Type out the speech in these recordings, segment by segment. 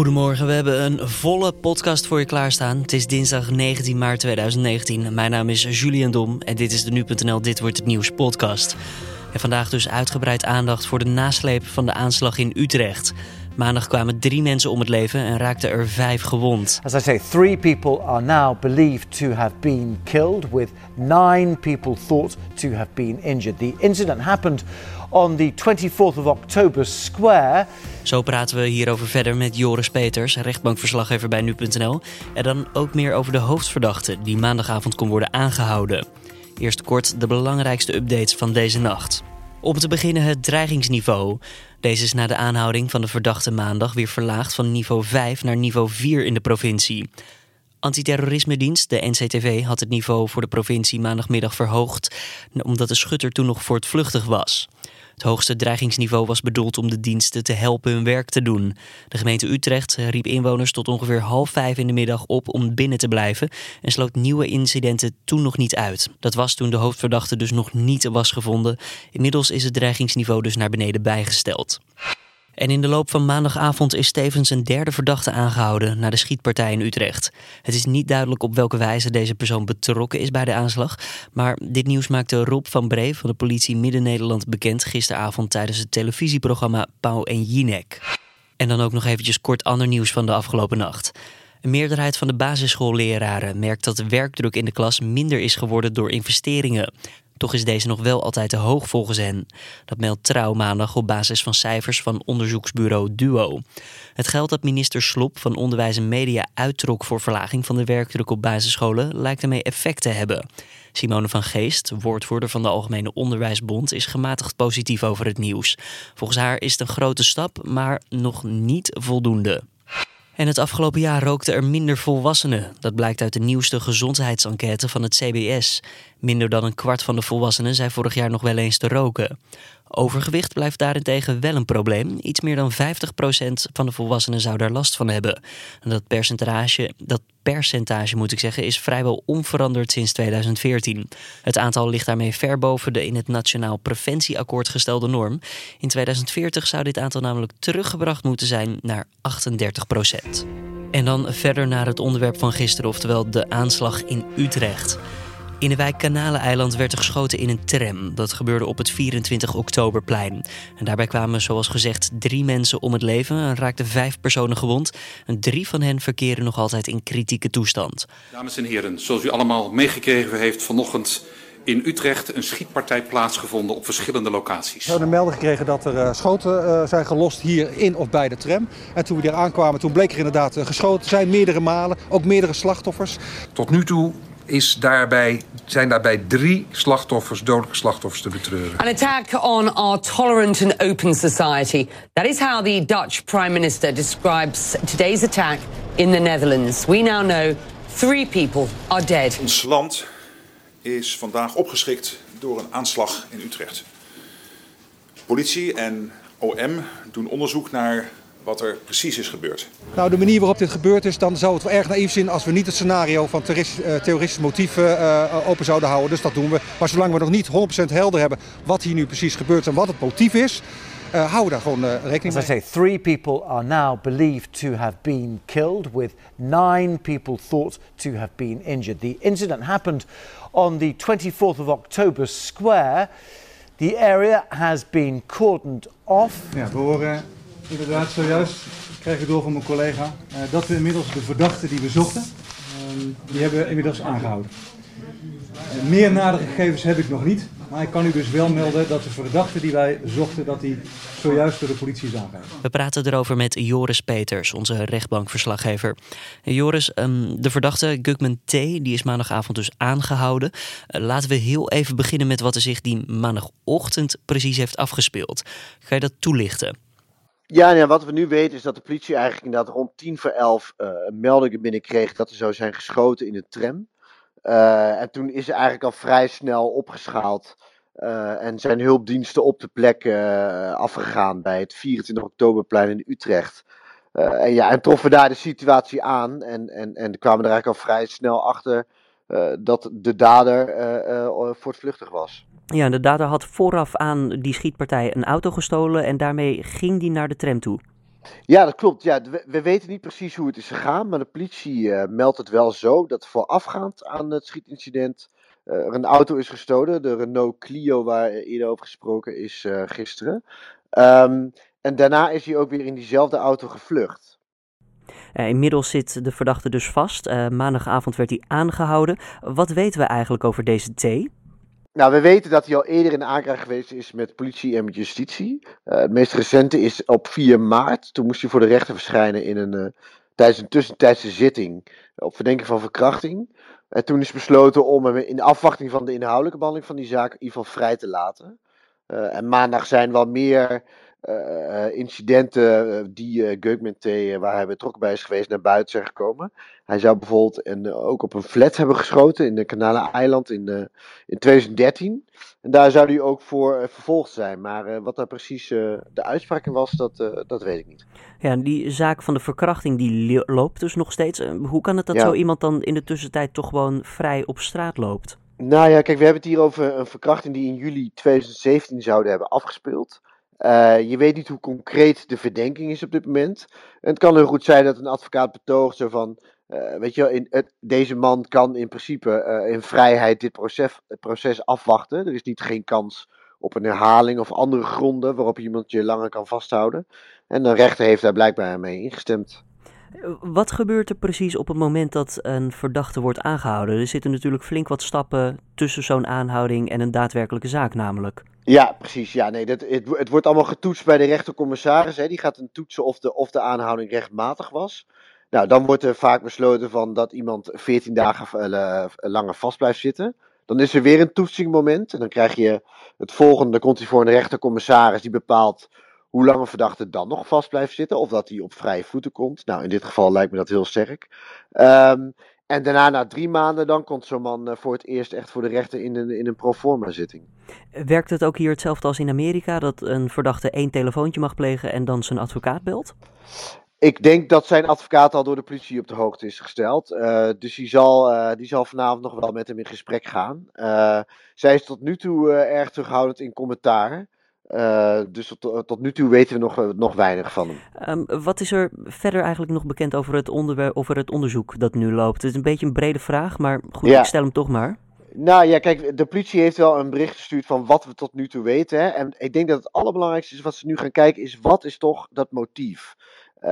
Goedemorgen, we hebben een volle podcast voor je klaarstaan. Het is dinsdag 19 maart 2019. Mijn naam is Julian Dom en dit is de Nu.nl Dit Wordt Het Nieuws podcast. En vandaag dus uitgebreid aandacht voor de nasleep van de aanslag in Utrecht. Maandag kwamen drie mensen om het leven en raakten er vijf gewond. As I say, three people are now believed to have been killed, with nine people thought to have been injured. The incident happened on the 24th of October Square. Zo praten we hierover verder met Joris Peters, rechtbankverslaggever bij Nu.nl. En dan ook meer over de hoofdverdachte die maandagavond kon worden aangehouden. Eerst kort de belangrijkste updates van deze nacht. Om te beginnen het dreigingsniveau. Deze is na de aanhouding van de verdachte maandag weer verlaagd van niveau 5 naar niveau 4 in de provincie. Antiterrorisme-dienst, de NCTV, had het niveau voor de provincie maandagmiddag verhoogd, omdat de schutter toen nog voortvluchtig was. Het hoogste dreigingsniveau was bedoeld om de diensten te helpen hun werk te doen. De gemeente Utrecht riep inwoners tot ongeveer half vijf in de middag op om binnen te blijven en sloot nieuwe incidenten toen nog niet uit. Dat was toen de hoofdverdachte dus nog niet was gevonden. Inmiddels is het dreigingsniveau dus naar beneden bijgesteld. En in de loop van maandagavond is tevens een derde verdachte aangehouden na de schietpartij in Utrecht. Het is niet duidelijk op welke wijze deze persoon betrokken is bij de aanslag. Maar dit nieuws maakte Rob van Bree van de politie Midden-Nederland bekend gisteravond tijdens het televisieprogramma Pauw en Jinek. En dan ook nog eventjes kort ander nieuws van de afgelopen nacht. Een meerderheid van de basisschoolleraren merkt dat de werkdruk in de klas minder is geworden door investeringen. Toch is deze nog wel altijd te hoog volgens hen. Dat meldt Trouw maandag op basis van cijfers van onderzoeksbureau Duo. Het geld dat minister Slop van Onderwijs en Media uittrok voor verlaging van de werkdruk op basisscholen lijkt ermee effect te hebben. Simone van Geest, woordvoerder van de Algemene Onderwijsbond, is gematigd positief over het nieuws. Volgens haar is het een grote stap, maar nog niet voldoende. En het afgelopen jaar rookten er minder volwassenen. Dat blijkt uit de nieuwste gezondheidsenquête van het CBS. Minder dan een kwart van de volwassenen zei vorig jaar nog wel eens te roken. Overgewicht blijft daarentegen wel een probleem. Iets meer dan 50% van de volwassenen zou daar last van hebben. En dat percentage, dat percentage moet ik zeggen, is vrijwel onveranderd sinds 2014. Het aantal ligt daarmee ver boven de in het Nationaal Preventieakkoord gestelde norm. In 2040 zou dit aantal namelijk teruggebracht moeten zijn naar 38%. En dan verder naar het onderwerp van gisteren, oftewel de aanslag in Utrecht. In de wijk Kanaleneiland werd er geschoten in een tram. Dat gebeurde op het 24 oktoberplein. En daarbij kwamen, zoals gezegd, drie mensen om het leven en raakten vijf personen gewond. En drie van hen verkeren nog altijd in kritieke toestand. Dames en heren, zoals u allemaal meegekregen heeft vanochtend in Utrecht een schietpartij plaatsgevonden op verschillende locaties. We hebben een melding gekregen dat er uh, schoten uh, zijn gelost hier in of bij de tram. En toen we hier aankwamen, toen bleek er inderdaad uh, geschoten zijn, meerdere malen, ook meerdere slachtoffers. Tot nu toe is daarbij, zijn daarbij drie slachtoffers, dodelijke slachtoffers te betreuren. An attack on our tolerant and open society. That is how the Dutch Prime Minister describes today's attack in the Netherlands. We now know three people are dead. Ons land is vandaag opgeschrikt door een aanslag in Utrecht. Politie en OM doen onderzoek naar wat er precies is gebeurd. Nou, de manier waarop dit gebeurd is, dan zou het wel erg naïef zijn als we niet het scenario van terroristisch motief uh, open zouden houden. Dus dat doen we. Maar zolang we nog niet 100% helder hebben wat hier nu precies gebeurt en wat het motief is, uh, houden we daar gewoon uh, rekening mee. As I say, three people are now believed to have been killed, with nine people thought to have been injured. The incident happened on the 24th of October Square. The area has been cordoned off. Ja, we horen inderdaad zojuist, krijg ik door van mijn collega, uh, dat we inmiddels de verdachte die we zochten, uh, die hebben we inmiddels aangehouden. Uh, meer nadere gegevens heb ik nog niet, maar ik kan u dus wel melden dat de verdachte die wij zochten, dat die zojuist door de politie is aangehouden. We praten erover met Joris Peters, onze rechtbankverslaggever. Joris, um, de verdachte Gugman T. die is maandagavond dus aangehouden. Laten we heel even beginnen met wat er zich die maandagochtend precies heeft afgespeeld. Ga je dat toelichten? Ja, wat we nu weten is dat de politie eigenlijk inderdaad rond tien voor elf uh, meldingen binnenkreeg dat er zou zijn geschoten in de tram. Uh, en toen is er eigenlijk al vrij snel opgeschaald uh, en zijn hulpdiensten op de plek afgegaan bij het 24 oktoberplein in Utrecht. en ja, en troffen daar de situatie aan en, en, en kwamen er eigenlijk al vrij snel achter dat de dader voortvluchtig was. Ja, de dader had vooraf aan die schietpartij een auto gestolen en daarmee ging die naar de tram toe. Ja, dat klopt. Ja, we, we weten niet precies hoe het is gegaan, maar de politie eh, meldt het wel zo dat voorafgaand aan het schietincident eh, er een auto is gestolen. De Renault Clio, waar eerder over gesproken is eh, gisteren. Ehm, en daarna is hij ook weer in diezelfde auto gevlucht. Inmiddels zit de verdachte dus vast. Maandagavond werd hij aangehouden. Wat weten we eigenlijk over deze T? Nou, we weten dat hij al eerder in aankrijg geweest is met politie en met justitie. Eh, het meest recente is op 4 maart. Toen moest hij voor de rechter verschijnen in een, eh, tijdens een tussentijdse zitting op verdenking van verkrachting. En toen is besloten om hem in afwachting van de inhoudelijke behandeling van die zaak in ieder geval vrij te laten. Eh, en maandag zijn wel meer eh, eh, incidenten eh, die uh, waar hij betrokken bij is geweest, naar buiten zijn gekomen. Hij zou bijvoorbeeld een, ook op een flat hebben geschoten in de Kanalen-eiland in, in 2013. En daar zou hij ook voor vervolgd zijn. Maar wat daar precies de uitspraak in was, dat, dat weet ik niet. Ja, die zaak van de verkrachting die loopt dus nog steeds. hoe kan het dat ja. zo iemand dan in de tussentijd toch gewoon vrij op straat loopt? Nou ja, kijk, we hebben het hier over een verkrachting die in juli 2017 zouden hebben afgespeeld. Uh, je weet niet hoe concreet de verdenking is op dit moment. En het kan heel goed zijn dat een advocaat betoogt zo van. Uh, weet je in deze man kan in principe uh, in vrijheid dit proces, proces afwachten. Er is niet geen kans op een herhaling of andere gronden waarop iemand je langer kan vasthouden. En de rechter heeft daar blijkbaar mee ingestemd. Wat gebeurt er precies op het moment dat een verdachte wordt aangehouden? Er zitten natuurlijk flink wat stappen tussen zo'n aanhouding en een daadwerkelijke zaak namelijk. Ja, precies. Ja, nee, dat, het, het wordt allemaal getoetst bij de rechtercommissaris. Hè. Die gaat een toetsen of de, of de aanhouding rechtmatig was. Nou, dan wordt er vaak besloten van dat iemand 14 dagen uh, langer vast blijft zitten. Dan is er weer een toetsingmoment. En dan krijg je het volgende, dan komt hij voor een rechtercommissaris die bepaalt hoe lang een verdachte dan nog vast blijft zitten. Of dat hij op vrije voeten komt. Nou, in dit geval lijkt me dat heel sterk. Um, en daarna, na drie maanden, dan komt zo'n man voor het eerst echt voor de rechter in een, in een proforma zitting. Werkt het ook hier hetzelfde als in Amerika, dat een verdachte één telefoontje mag plegen en dan zijn advocaat belt? Ik denk dat zijn advocaat al door de politie op de hoogte is gesteld. Uh, dus die zal, uh, die zal vanavond nog wel met hem in gesprek gaan. Uh, zij is tot nu toe erg terughoudend in commentaar. Uh, dus tot, tot, nu toe weten we nog, nog weinig van hem. Um, wat is er verder eigenlijk nog bekend over het, onderwerp, over het onderzoek dat nu loopt? Het is een beetje een brede vraag, maar goed, ja. ik stel hem toch maar. Nou ja, kijk, de politie heeft wel een bericht gestuurd van wat we tot nu toe weten. Hè? En ik denk dat het allerbelangrijkste is wat ze nu gaan kijken, is wat is toch dat motief? Uh,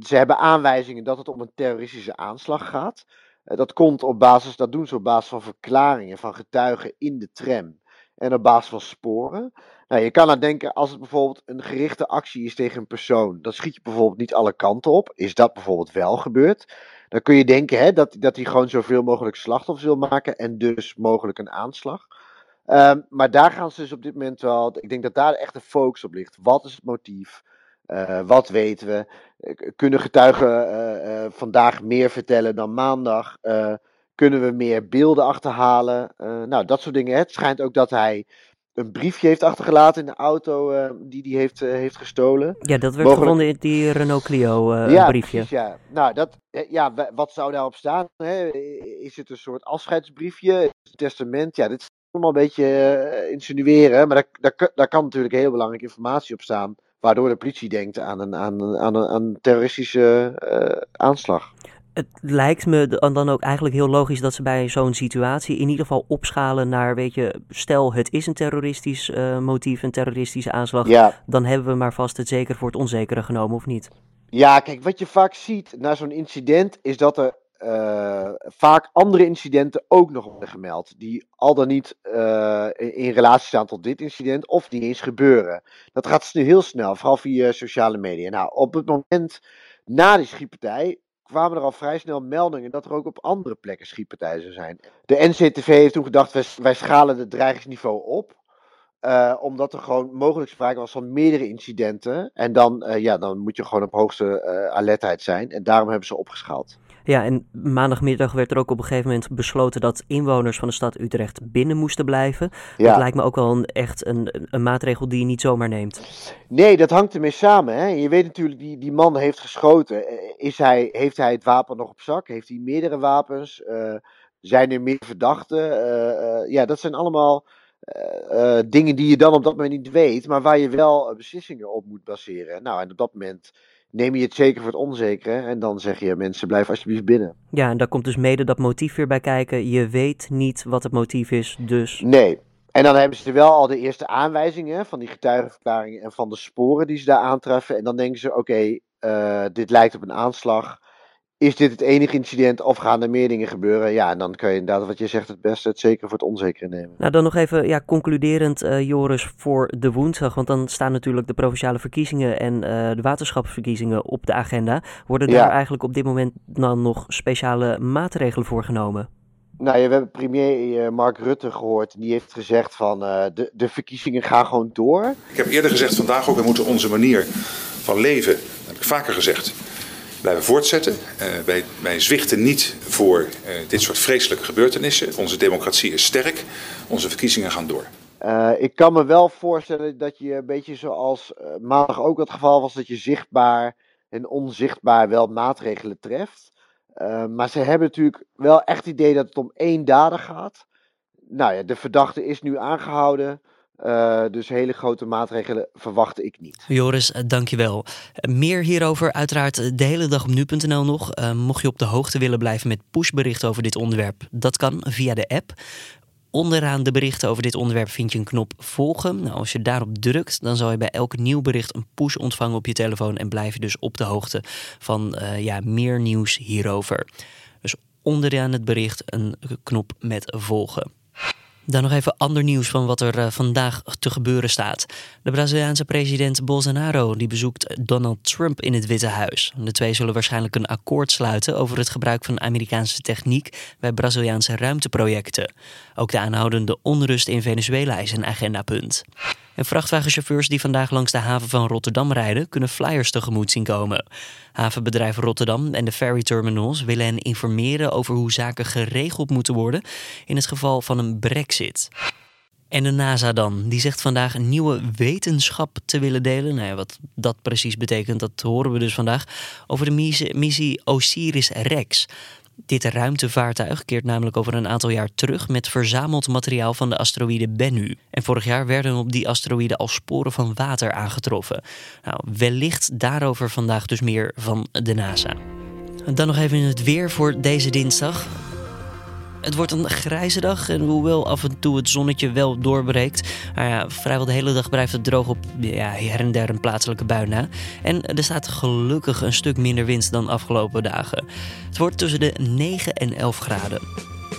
ze hebben aanwijzingen dat het om een terroristische aanslag gaat. Uh, dat komt op basis, dat doen ze op basis van verklaringen van getuigen in de tram en op basis van sporen. Nou, je kan aan denken, als het bijvoorbeeld een gerichte actie is tegen een persoon, dan schiet je bijvoorbeeld niet alle kanten op. Is dat bijvoorbeeld wel gebeurd? Dan kun je denken hè, dat, dat hij gewoon zoveel mogelijk slachtoffers wil maken en dus mogelijk een aanslag. Um, maar daar gaan ze dus op dit moment wel, ik denk dat daar echt de focus op ligt. Wat is het motief? Uh, wat weten we? Kunnen getuigen uh, vandaag meer vertellen dan maandag? kunnen we meer beelden achterhalen? nou, dat soort dingen. Het schijnt ook dat hij een briefje heeft achtergelaten in de auto uh, die hij heeft, uh, heeft gestolen. Ja, dat werd Mogelijk... gevonden in die Renault Clio uh, ja, briefje. Precies, ja, nou, dat, ja, wat zou daarop staan? Hè? Is het een soort afscheidsbriefje? Is het testament? Ja, dit is allemaal een beetje insinueren, maar daar, daar, daar kan natuurlijk heel belangrijke informatie op staan. Waardoor de politie denkt aan een, aan een, aan een, aan een terroristische aanslag het lijkt me dan ook eigenlijk heel logisch dat ze bij zo'n situatie in ieder geval opschalen naar, weet je, stel het is een terroristisch uh, motief, een terroristische aanslag, ja. dan hebben we maar vast het zeker voor het onzekere genomen of niet. Ja, kijk, wat je vaak ziet na zo'n incident is dat er uh, vaak andere incidenten ook nog worden gemeld, die al dan niet uh, in relatie staan tot dit incident of die eens gebeuren. Dat gaat nu heel snel, vooral via sociale media. Nou, op het moment na die schietpartij kwamen er al vrij snel meldingen dat er ook op andere plekken schietpartijen zijn. De NCTV heeft toen gedacht, wij, schalen het dreigingsniveau op. Uh, omdat er gewoon mogelijk sprake was van meerdere incidenten. En dan, uh, ja, dan moet je gewoon op hoogste uh, alertheid zijn. En daarom hebben ze opgeschaald. Ja, en maandagmiddag werd er ook op een gegeven moment besloten dat inwoners van de stad Utrecht binnen moesten blijven. Ja. Dat lijkt me ook wel een, echt een, een maatregel die je niet zomaar neemt. Nee, dat hangt ermee samen. Hè. Je weet natuurlijk, die, die man heeft geschoten. Is hij, heeft hij het wapen nog op zak? Heeft hij meerdere wapens? Uh, zijn er meer verdachten? Uh, uh, ja, dat zijn allemaal eh, eh, dingen die je dan op dat moment niet weet, maar waar je wel beslissingen op moet baseren. Nou, en op dat moment neem je het zeker voor het onzekere en dan zeg je mensen blijf alsjeblieft binnen. Ja, en daar komt dus mede dat motief weer bij kijken. Je weet niet wat het motief is, dus... Nee. En dan hebben ze wel al de eerste aanwijzingen van die getuigenverklaringen en van de sporen die ze daar aantreffen. En dan denken ze, oké, dit lijkt op een aanslag is dit het enige incident of gaan er meer dingen gebeuren? Ja, en dan kun je inderdaad, wat je zegt, het beste het zeker voor het onzekere nemen. Nou, dan nog even ja, concluderend, uh, Joris, voor de woensdag. Want dan staan natuurlijk de provinciale verkiezingen en uh, de waterschapsverkiezingen op de agenda. Worden daar eigenlijk op dit moment dan nog speciale maatregelen voor genomen? Nou ja, we hebben premier uh, Mark Rutte gehoord. Die heeft gezegd van de, de verkiezingen gaan gewoon door. Ik heb eerder gezegd vandaag ook, we moeten onze manier van leven, dat heb ik vaker gezegd blijven voortzetten. Uh, wij, wij zwichten niet voor uh, dit soort vreselijke gebeurtenissen. Onze democratie is sterk. Onze verkiezingen gaan door. Uh, ik kan me wel voorstellen dat je een beetje zoals maandag ook het geval was, dat je zichtbaar en onzichtbaar wel maatregelen treft. maar ze hebben natuurlijk wel echt het idee dat het om één dader gaat. Nou ja, de verdachte is nu aangehouden. Uh, dus hele grote maatregelen verwacht ik niet. Joris, eh, dankjewel. Eh, meer hierover uiteraard de hele dag op nu.nl nog. Uh, mocht je op de hoogte willen blijven met pushberichten over dit onderwerp, dat kan via de app. Onderaan de berichten over dit onderwerp vind je een knop volgen. Nou, als je daarop drukt, dan zal je bij elk nieuw bericht een push ontvangen op je telefoon en blijf je dus op de hoogte van ja, meer nieuws hierover. Dus onderaan het bericht een knop met volgen. Dan nog even ander nieuws van wat er uh, vandaag te gebeuren staat. De Braziliaanse president Bolsonaro die bezoekt Donald Trump in het Witte Huis. De twee zullen waarschijnlijk een akkoord sluiten over het gebruik van Amerikaanse techniek bij Braziliaanse ruimteprojecten. Ook de aanhoudende onrust in Venezuela is een agendapunt. En vrachtwagenchauffeurs die vandaag langs de haven van Rotterdam rijden, kunnen flyers tegemoet zien komen. Havenbedrijf Rotterdam en de ferry terminals willen hen informeren over hoe zaken geregeld moeten worden in het geval van een brexit. En de NASA dan, die zegt vandaag nieuwe wetenschap te willen delen. Nou ja, wat dat precies betekent, dat horen we dus vandaag. Over de missie Osiris-Rex. Dit ruimtevaartuig keert namelijk over een aantal jaar terug met verzameld materiaal van de asteroïde Bennu. En vorig jaar werden op die asteroïde al sporen van water aangetroffen. Nou, wellicht daarover vandaag dus meer van de NASA. Dan nog even het weer voor deze dinsdag. Het wordt een grijze dag en hoewel af en toe het zonnetje wel doorbreekt, nou ja, vrijwel de hele dag blijft het droog op ja, her en der een plaatselijke bui na. En er staat gelukkig een stuk minder wind dan afgelopen dagen. Het wordt tussen de 9 en 11 graden.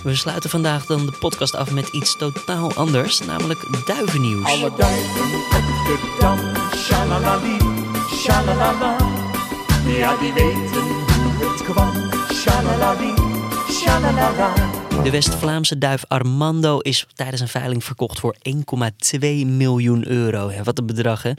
We sluiten vandaag dan de podcast af met iets totaal anders, namelijk duivennieuws. Alle duiven op de dam, shalalali, shalalala. Ja, die weten hoe het kwam. De West-Vlaamse duif Armando is tijdens een veiling verkocht voor 1,2 miljoen euro. Wat een bedrag, hè?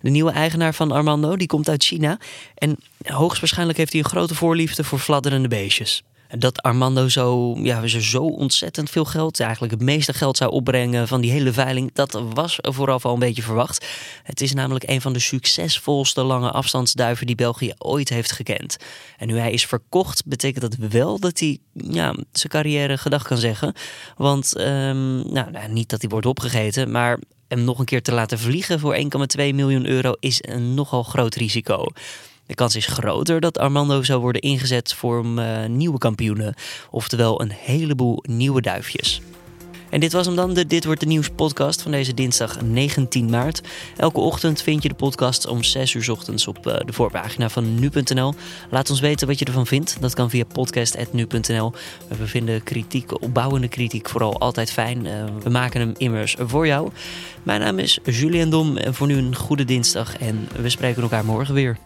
De nieuwe eigenaar van Armando die komt uit China. En hoogstwaarschijnlijk heeft hij een grote voorliefde voor fladderende beestjes dat Armando zo, ja, zo ontzettend veel geld, eigenlijk het meeste geld zou opbrengen van die hele veiling, dat was vooraf al een beetje verwacht. Het is namelijk een van de succesvolste lange afstandsduiven die België ooit heeft gekend. En nu hij is verkocht, betekent dat wel dat hij ja, zijn carrière gedag kan zeggen. Want, um, nou, nou, niet dat hij wordt opgegeten, maar hem nog een keer te laten vliegen voor 1,2 miljoen euro is een nogal groot risico. De kans is groter dat Armando zou worden ingezet voor uh, nieuwe kampioenen. Oftewel een heleboel nieuwe duifjes. En dit was hem dan, de Dit Wordt De Nieuws podcast van deze dinsdag 19 maart. Elke ochtend vind je de podcast om 6 uur ochtends op uh, de voorpagina van nu.nl. Laat ons weten wat je ervan vindt. Dat kan via podcast.nu.nl. We vinden kritiek, opbouwende kritiek vooral altijd fijn. Uh, we maken hem immers voor jou. Mijn naam is Julian Dom. Voor nu een goede dinsdag en we spreken elkaar morgen weer.